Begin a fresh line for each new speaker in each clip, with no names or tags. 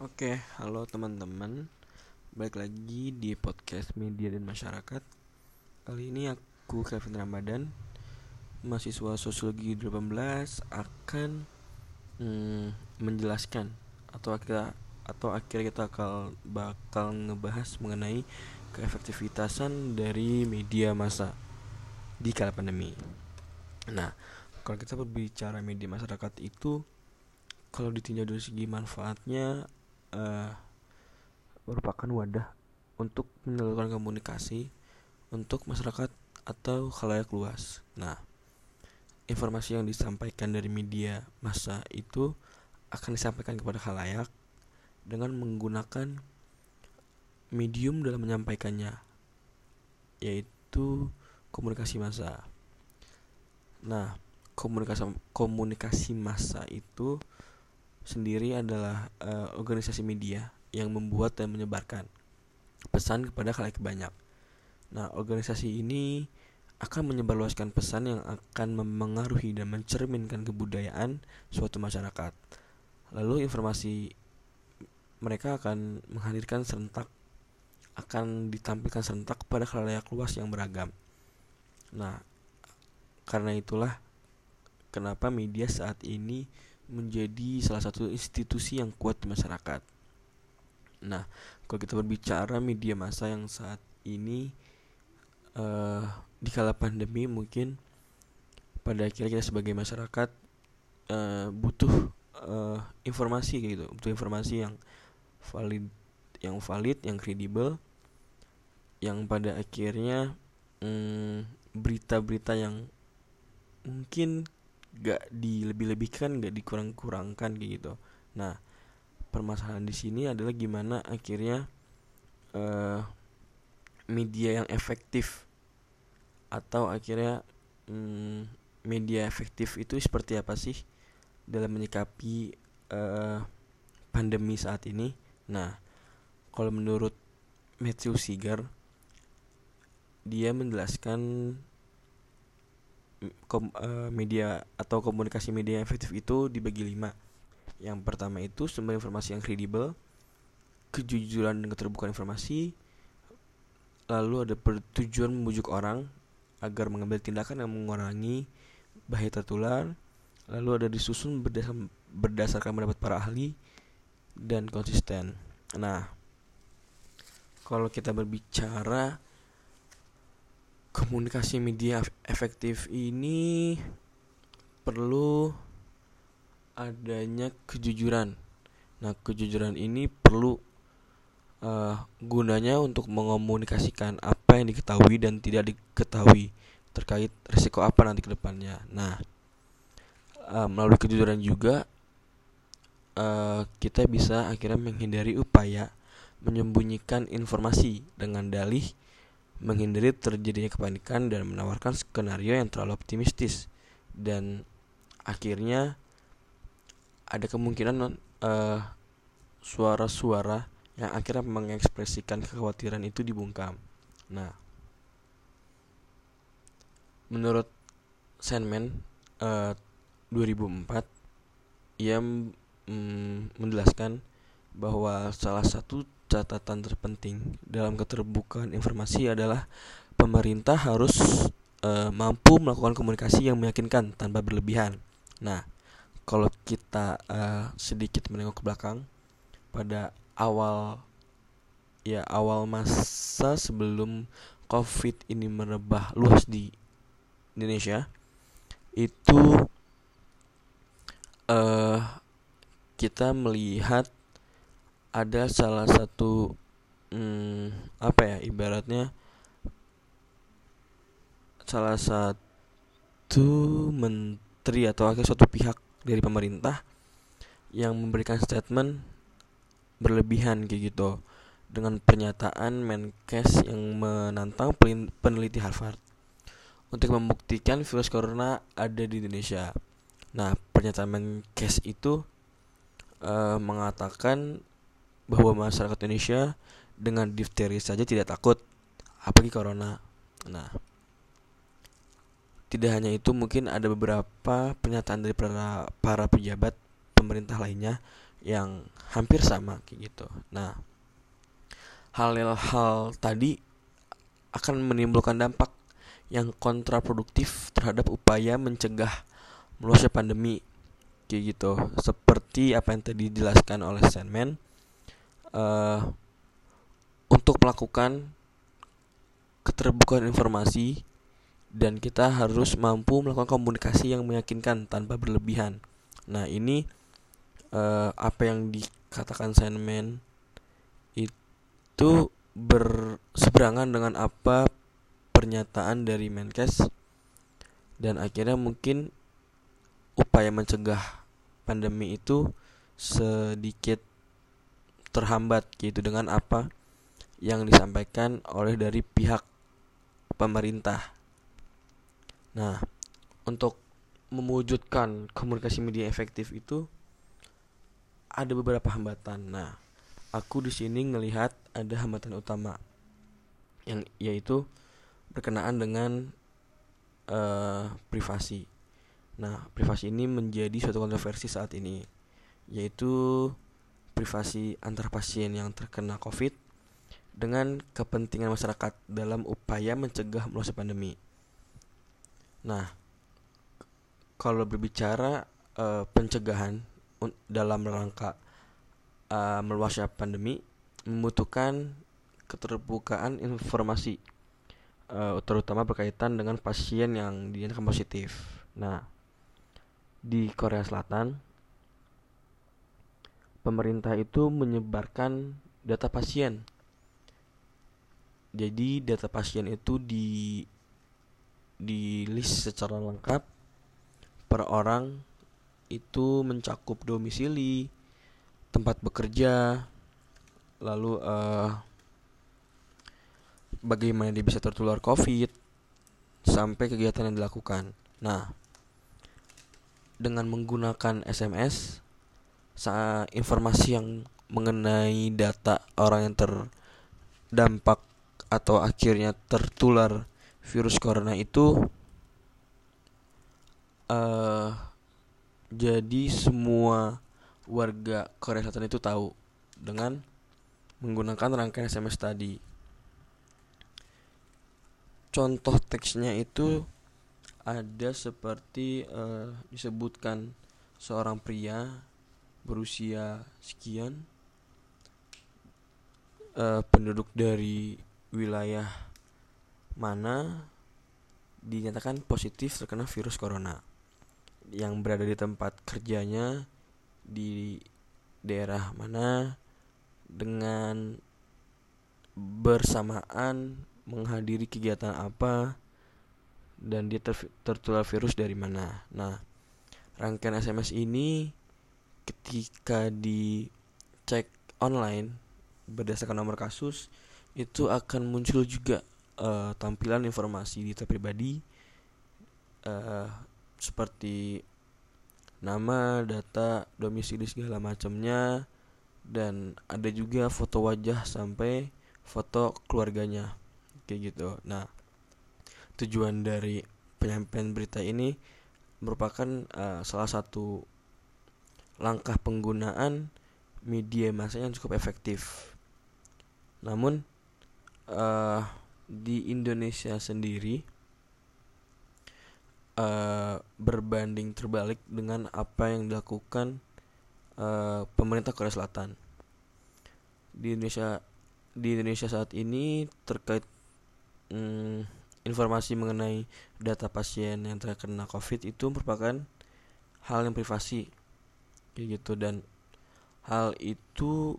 Oke, halo teman-teman. Balik lagi di podcast Media dan Masyarakat. Kali ini aku Kevin Ramadan, mahasiswa Sosiologi 18 akan mm, menjelaskan atau kita atau akhirnya kita bakal bakal ngebahas mengenai keefektivitasan dari media massa di kala pandemi. Nah, kalau kita berbicara media masyarakat itu kalau ditinjau dari segi manfaatnya uh, merupakan wadah untuk menyalurkan komunikasi untuk masyarakat atau khalayak luas. Nah, informasi yang disampaikan dari media massa itu akan disampaikan kepada khalayak dengan menggunakan medium dalam menyampaikannya yaitu komunikasi massa. Nah, komunikasi komunikasi massa itu sendiri adalah uh, organisasi media yang membuat dan menyebarkan pesan kepada khalayak banyak. Nah, organisasi ini akan menyebarluaskan pesan yang akan memengaruhi dan mencerminkan kebudayaan suatu masyarakat. Lalu informasi mereka akan menghadirkan serentak akan ditampilkan serentak kepada khalayak luas yang beragam. Nah, karena itulah kenapa media saat ini menjadi salah satu institusi yang kuat di masyarakat. Nah, kalau kita berbicara media massa yang saat ini uh, di kala pandemi mungkin pada akhirnya kita sebagai masyarakat uh, butuh uh, informasi gitu, butuh informasi yang valid, yang valid, yang kredibel, yang pada akhirnya berita berita-berita yang mungkin gak dilebih-lebihkan, gak dikurang-kurangkan gitu. Nah, permasalahan di sini adalah gimana akhirnya uh, media yang efektif atau akhirnya um, media efektif itu seperti apa sih dalam menyikapi uh, pandemi saat ini? Nah, kalau menurut Matthew Seeger dia menjelaskan kom, uh, media atau komunikasi media yang efektif itu dibagi lima. Yang pertama itu sumber informasi yang kredibel, kejujuran dan keterbukaan informasi, lalu ada pertujuan membujuk orang agar mengambil tindakan yang mengurangi bahaya tertular, lalu ada disusun berdasar, berdasarkan pendapat para ahli dan konsisten. Nah, kalau kita berbicara komunikasi media efektif ini perlu adanya kejujuran. Nah, kejujuran ini perlu uh, gunanya untuk mengomunikasikan apa yang diketahui dan tidak diketahui terkait risiko apa nanti ke depannya. Nah, uh, melalui kejujuran juga uh, kita bisa akhirnya menghindari upaya menyembunyikan informasi dengan dalih menghindari terjadinya kepanikan dan menawarkan skenario yang terlalu optimistis dan akhirnya ada kemungkinan uh, suara-suara yang akhirnya mengekspresikan kekhawatiran itu dibungkam. Nah, menurut Sandman uh, 2004 ia mm, menjelaskan bahwa salah satu catatan terpenting dalam keterbukaan informasi adalah pemerintah harus e, mampu melakukan komunikasi yang meyakinkan tanpa berlebihan. Nah, kalau kita e, sedikit menengok ke belakang pada awal ya awal masa sebelum COVID ini merebah luas di Indonesia itu uh, kita melihat ada salah satu hmm, apa ya ibaratnya salah satu menteri atau akhir suatu pihak dari pemerintah yang memberikan statement berlebihan kayak gitu dengan pernyataan Menkes yang menantang peneliti Harvard untuk membuktikan virus corona ada di Indonesia. Nah, pernyataan Menkes itu uh, mengatakan bahwa masyarakat Indonesia dengan difteri saja tidak takut apalagi corona. Nah, tidak hanya itu mungkin ada beberapa pernyataan dari para, para pejabat pemerintah lainnya yang hampir sama kayak gitu. Nah, hal-hal tadi akan menimbulkan dampak yang kontraproduktif terhadap upaya mencegah meluasnya pandemi kayak gitu seperti apa yang tadi dijelaskan oleh Sandman uh, untuk melakukan keterbukaan informasi dan kita harus mampu melakukan komunikasi yang meyakinkan tanpa berlebihan. Nah ini uh, apa yang dikatakan Sandman itu berseberangan dengan apa pernyataan dari Menkes dan akhirnya mungkin upaya mencegah pandemi itu sedikit terhambat gitu dengan apa yang disampaikan oleh dari pihak pemerintah. Nah, untuk mewujudkan komunikasi media efektif itu ada beberapa hambatan. Nah, aku di sini ngelihat ada hambatan utama yang yaitu berkenaan dengan uh, privasi. Nah, privasi ini menjadi suatu kontroversi saat ini, yaitu privasi antar pasien yang terkena COVID dengan kepentingan masyarakat dalam upaya mencegah meluasnya pandemi. Nah, kalau berbicara uh, pencegahan dalam rangka uh, meluasnya pandemi membutuhkan keterbukaan informasi uh, terutama berkaitan dengan pasien yang dinyatakan positif. Nah, di Korea Selatan pemerintah itu menyebarkan data pasien. Jadi data pasien itu di di list secara lengkap per orang itu mencakup domisili, tempat bekerja, lalu uh, bagaimana dia bisa tertular COVID sampai kegiatan yang dilakukan. Nah, dengan menggunakan SMS informasi yang mengenai data orang yang terdampak atau akhirnya tertular virus corona itu uh, jadi semua warga Korea Selatan itu tahu dengan menggunakan rangkaian SMS tadi. Contoh teksnya itu ada seperti uh, disebutkan seorang pria berusia sekian uh, penduduk dari wilayah mana dinyatakan positif terkena virus corona yang berada di tempat kerjanya di daerah mana dengan bersamaan menghadiri kegiatan apa dan dia ter tertular virus dari mana. Nah, rangkaian SMS ini ketika dicek online berdasarkan nomor kasus itu akan muncul juga uh, tampilan informasi data pribadi uh, seperti nama, data, domisili segala macamnya dan ada juga foto wajah sampai foto keluarganya kayak gitu. Nah, tujuan dari penyampaian berita ini merupakan uh, salah satu langkah penggunaan media massa yang cukup efektif. Namun uh, di Indonesia sendiri uh, berbanding terbalik dengan apa yang dilakukan uh, pemerintah Korea Selatan. Di Indonesia di Indonesia saat ini terkait um, informasi mengenai data pasien yang terkena COVID itu merupakan hal yang privasi kayak gitu dan hal itu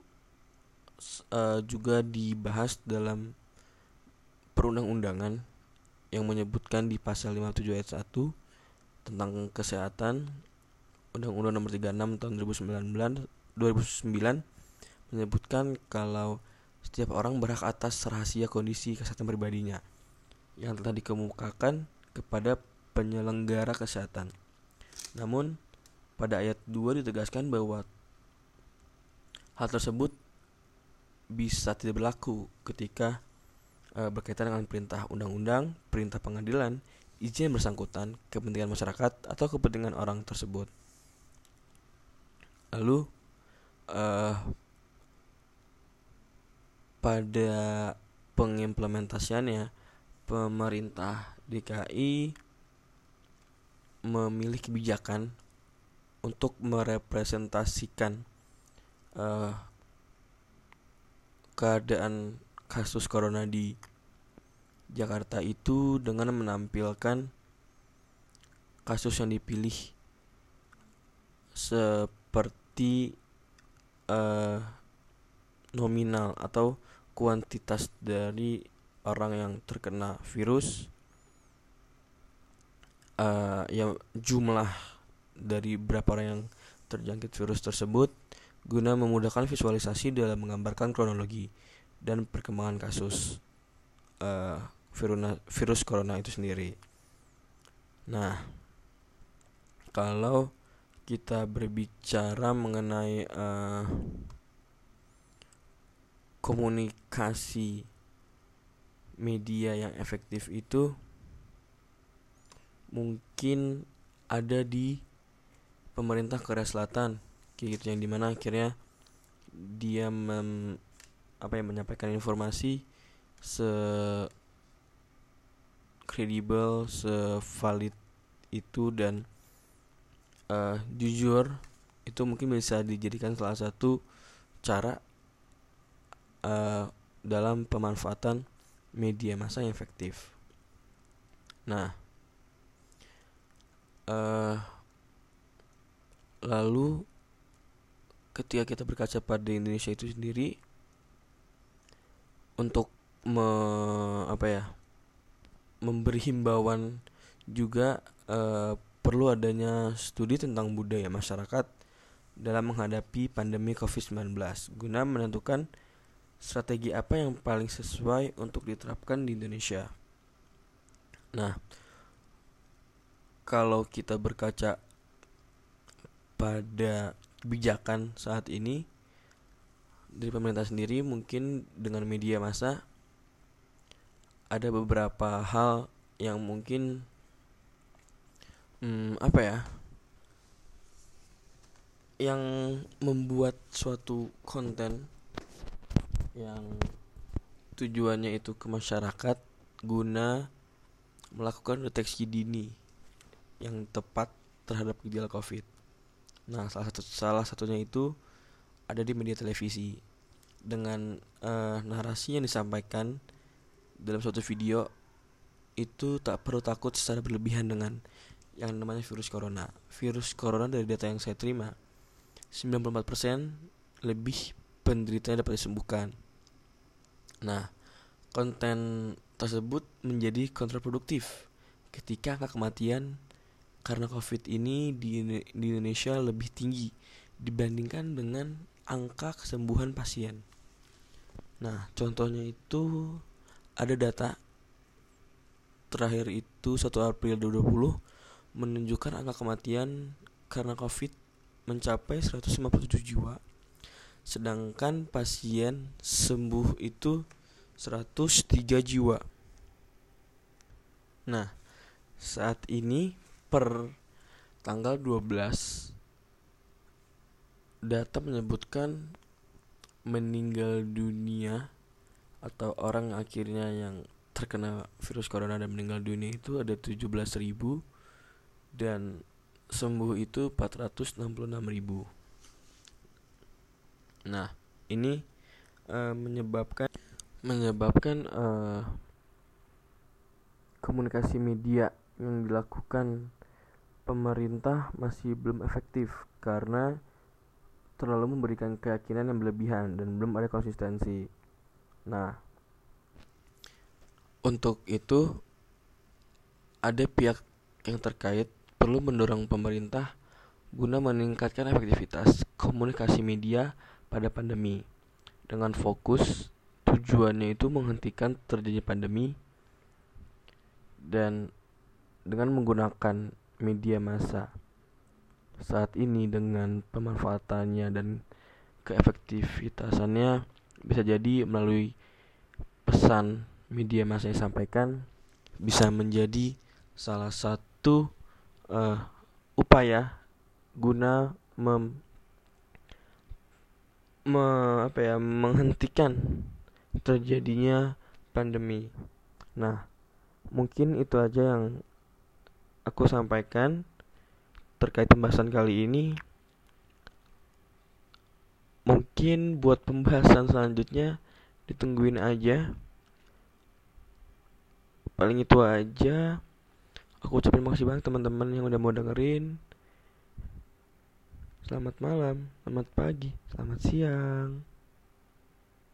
uh, juga dibahas dalam perundang-undangan yang menyebutkan di pasal 57 ayat 1 tentang kesehatan Undang-Undang Nomor 36 tahun 2009 2009 menyebutkan kalau setiap orang berhak atas rahasia kondisi kesehatan pribadinya yang telah dikemukakan kepada penyelenggara kesehatan. Namun, pada ayat 2 ditegaskan bahwa hal tersebut bisa tidak berlaku ketika e, berkaitan dengan perintah undang-undang, perintah pengadilan, izin bersangkutan, kepentingan masyarakat atau kepentingan orang tersebut. Lalu uh, pada pengimplementasiannya pemerintah DKI memilih kebijakan untuk merepresentasikan uh, keadaan kasus corona di Jakarta itu dengan menampilkan kasus yang dipilih seperti uh, nominal atau kuantitas dari orang yang terkena virus uh, ya jumlah dari berapa orang yang terjangkit virus tersebut guna memudahkan visualisasi dalam menggambarkan kronologi dan perkembangan kasus uh, virus corona itu sendiri. Nah, kalau kita berbicara mengenai uh, komunikasi media yang efektif itu mungkin ada di pemerintah Korea Selatan kayak gitu yang di mana akhirnya dia mem, apa yang menyampaikan informasi se kredibel, sevalid itu dan uh, jujur itu mungkin bisa dijadikan salah satu cara uh, dalam pemanfaatan media massa yang efektif. Nah, uh, lalu ketika kita berkaca pada Indonesia itu sendiri untuk me, apa ya memberi himbauan juga uh, perlu adanya studi tentang budaya masyarakat dalam menghadapi pandemi COVID-19 guna menentukan strategi apa yang paling sesuai untuk diterapkan di Indonesia. Nah, kalau kita berkaca pada kebijakan saat ini dari pemerintah sendiri mungkin dengan media massa ada beberapa hal yang mungkin hmm, apa ya yang membuat suatu konten yang tujuannya itu ke masyarakat guna melakukan deteksi dini yang tepat terhadap gejala COVID. Nah, salah satu salah satunya itu ada di media televisi dengan uh, narasi yang disampaikan dalam suatu video itu tak perlu takut secara berlebihan dengan yang namanya virus corona. Virus corona dari data yang saya terima 94% lebih penderita dapat disembuhkan. Nah, konten tersebut menjadi kontraproduktif ketika angka kematian karena COVID ini di, di Indonesia lebih tinggi dibandingkan dengan angka kesembuhan pasien. Nah, contohnya itu ada data terakhir itu 1 April 2020 menunjukkan angka kematian karena COVID mencapai 157 jiwa sedangkan pasien sembuh itu 103 jiwa. Nah, saat ini per tanggal 12 data menyebutkan meninggal dunia atau orang akhirnya yang terkena virus corona dan meninggal dunia itu ada 17.000 dan sembuh itu 466.000. Nah, ini uh, menyebabkan menyebabkan uh, komunikasi media yang dilakukan pemerintah masih belum efektif karena terlalu memberikan keyakinan yang berlebihan dan belum ada konsistensi. Nah, untuk itu ada pihak yang terkait perlu mendorong pemerintah guna meningkatkan efektivitas komunikasi media pada pandemi dengan fokus tujuannya itu menghentikan terjadi pandemi dan dengan menggunakan media massa saat ini dengan pemanfaatannya dan keefektivitasannya bisa jadi melalui pesan media massa yang disampaikan bisa menjadi salah satu uh, upaya guna mem me, apa ya menghentikan terjadinya pandemi. Nah, mungkin itu aja yang aku sampaikan terkait pembahasan kali ini. Mungkin buat pembahasan selanjutnya ditungguin aja. Paling itu aja. Aku ucapin makasih banget teman-teman yang udah mau dengerin. Selamat malam, selamat pagi, selamat siang.